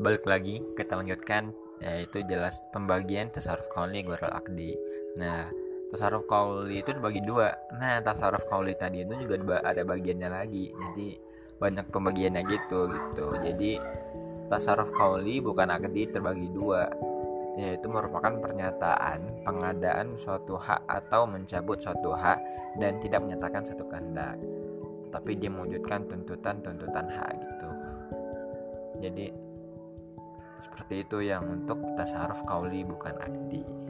balik lagi kita lanjutkan yaitu jelas pembagian tasarruf kauli gurul akdi. Nah tasarruf kauli itu dibagi dua. Nah tasarruf kauli tadi itu juga ada bagiannya lagi. Jadi banyak pembagiannya gitu gitu. Jadi tasarruf kauli bukan akdi terbagi dua. Yaitu merupakan pernyataan pengadaan suatu hak atau mencabut suatu hak dan tidak menyatakan satu kehendak. Tapi dia mewujudkan tuntutan-tuntutan hak gitu. Jadi seperti itu yang untuk tasaruf kauli bukan akdi